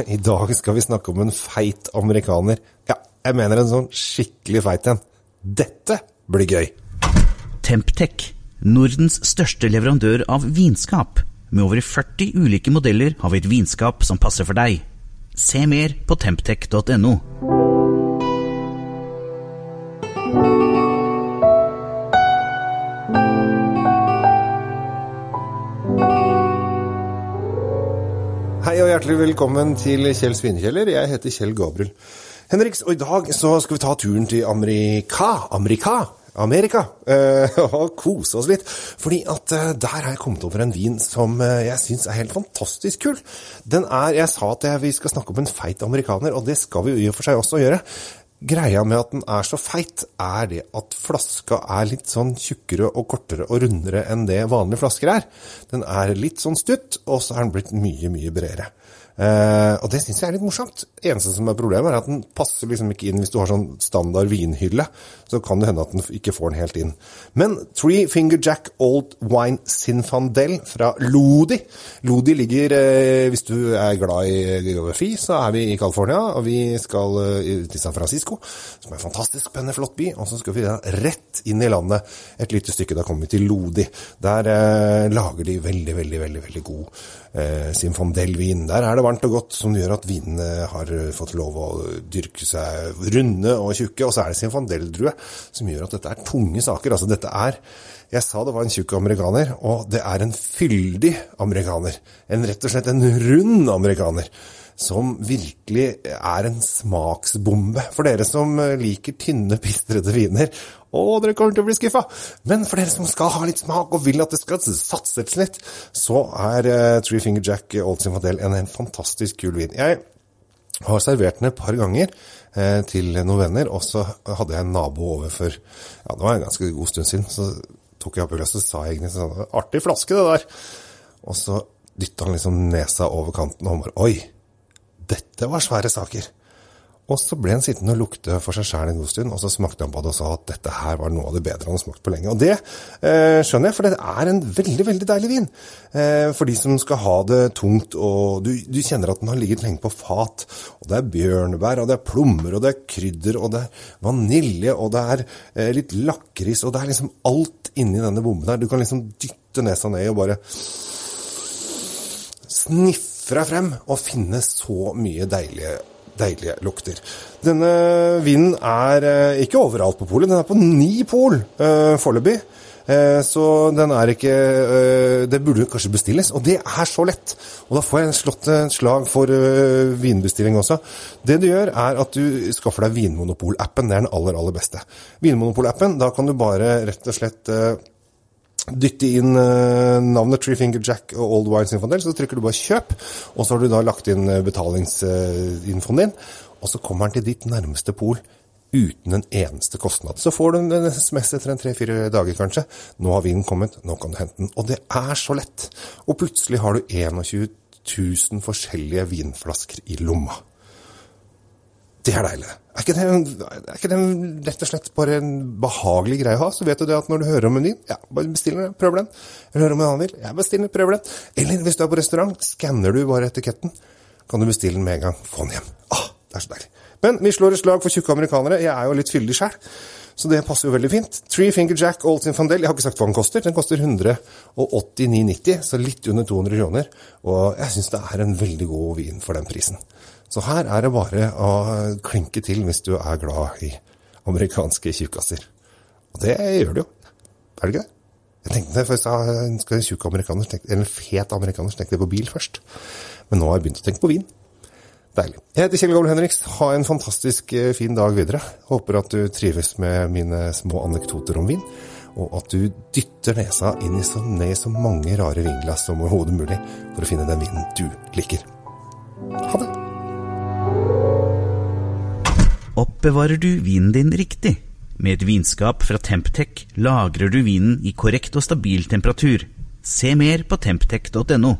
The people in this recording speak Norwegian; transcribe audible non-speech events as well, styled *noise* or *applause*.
*laughs* I dag skal vi snakke om en feit amerikaner. Ja, jeg mener en sånn skikkelig feit en. Dette blir gøy. Temptec, Nordens største leverandør av vinskap. Med over 40 ulike modeller har vi et vinskap som passer for deg. Se mer på temptec.no. Hei og hjertelig velkommen til Kjell Svinekjeller. Jeg heter Kjell Gabriel Henriks, og i dag så skal vi ta turen til Amerika. Amerika. Amerika. Eh, *laughs* og kose oss litt. Fordi at eh, der har jeg kommet over en vin som eh, jeg syns er helt fantastisk kul. Den er Jeg sa at vi skal snakke om en feit amerikaner, og det skal vi jo i og for seg også gjøre. Greia med at den er så feit, er det at flaska er litt sånn tjukkere og kortere og rundere enn det vanlige flasker er. Den er litt sånn stutt, og så er den blitt mye, mye bredere. Eh, og det syns jeg er litt morsomt. Eneste som er problemet, er at den passer liksom ikke inn hvis du har sånn standard vinhylle. Så kan det hende at den ikke får den helt inn. Men Three Finger Jack Old Wine Sinfandel fra Lodi. Lodi ligger, uh, hvis du er glad i geografi, så er vi i California. Og vi skal uh, til San Francisco, som er en fantastisk spennende, flott by. Og så skal vi da rett inn i landet et lite stykke. Da kommer vi til Lodi. Der lager de veldig, veldig, veldig, veldig god eh, Sinfandel-vin. Der er det varmt og godt, som gjør at vinene har fått lov å dyrke seg runde og tjukke. Og så er det Sinfandel-drue som gjør at dette er tunge saker. Altså dette er Jeg sa det var en tjukk amerikaner, og det er en fyldig amerikaner. En rett og slett en rund amerikaner. Som virkelig er en smaksbombe for dere som liker tynne, pistrete viner. Å, dere kommer til å bli skuffa! Men for dere som skal ha litt smak og vil at det skal satses litt, så er uh, Three Finger Jack Old Simfadel en, en fantastisk kul vin. Jeg har servert den et par ganger eh, til noen venner, og så hadde jeg en nabo over for ja, det var en ganske god stund siden. Så tok jeg opp glasset og sa egentlig sånn Artig flaske, det der. Og så dytta han liksom nesa over kanten, og han bare Oi! Dette var svære saker. Og så ble han sittende og lukte for seg sjæl en god stund, og så smakte han på det og sa at dette her var noe av det bedre han har smakt på lenge. Og det eh, skjønner jeg, for det er en veldig, veldig deilig vin. Eh, for de som skal ha det tungt, og du, du, kjenner at den har ligget lenge på fat. Og det er bjørnebær, og det er plommer, og det er krydder, og det er vanilje, og det er eh, litt lakris, og det er liksom alt inni denne bomben her. Du kan liksom dytte nesa ned og bare sniffe deg frem og finne så mye deilige deilige lukter. Denne vinen er eh, ikke overalt på polet, den er på ni pol uh, foreløpig. Uh, så den er ikke uh, Det burde kanskje bestilles, og det er så lett. Og da får jeg slått et slag for vinbestilling også. Det du gjør, er at du skaffer deg Vinmonopol-appen. Det er den aller, aller beste. Vinmonopol-appen, da kan du bare rett og slett dytte inn uh, navnet Tree Finger Jack og Old Wine Infondel, så trykker du bare 'kjøp', og så har du da lagt inn betalingsinfoen din, og så kommer den til ditt nærmeste pol uten en eneste kostnad. Så får du en SMS etter en tre-fire dager, kanskje. 'Nå har vinen kommet, nå kan du hente den.' Og det er så lett. Og plutselig har du 21 000 forskjellige vinflasker i lomma. Det er deilig. Er ikke, det, er ikke det rett og slett bare en behagelig greie å ha? Så vet du det at når du hører om menyen, ja, bare bestiller den, prøver den. Eller hører om en annen vil, ja, bestill den, prøver den. Eller hvis du er på restaurant, skanner du bare etiketten, kan du bestille den med en gang. Få den hjem. Ah, det er så deilig. Men vi slår et slag for tjukke amerikanere. Jeg er jo litt fyldig sjæl, så det passer jo veldig fint. Three Finger Jack Old Sinfandel, jeg har ikke sagt hva den koster. Den koster 189,90, så litt under 200 kroner. Og jeg syns det er en veldig god vin for den prisen. Så her er det bare å klinke til hvis du er glad i amerikanske tjukkaser. Og det gjør det jo. Er det ikke det? Jeg tenkte det, for jeg sa en tjukk amerikaner, eller fet amerikaner, tenkte jeg på bil først. Men nå har jeg begynt å tenke på vin. Deilig. Jeg heter Kjell Gabriel Henriks. Ha en fantastisk fin dag videre. Håper at du trives med mine små anekdoter om vin. Og at du dytter nesa inn i så, ned så mange rare vinglass som overhodet mulig for å finne den vinen du liker. Ha det! Oppbevarer du vinen din riktig? Med et vinskap fra Temptec lagrer du vinen i korrekt og stabil temperatur. Se mer på temptec.no.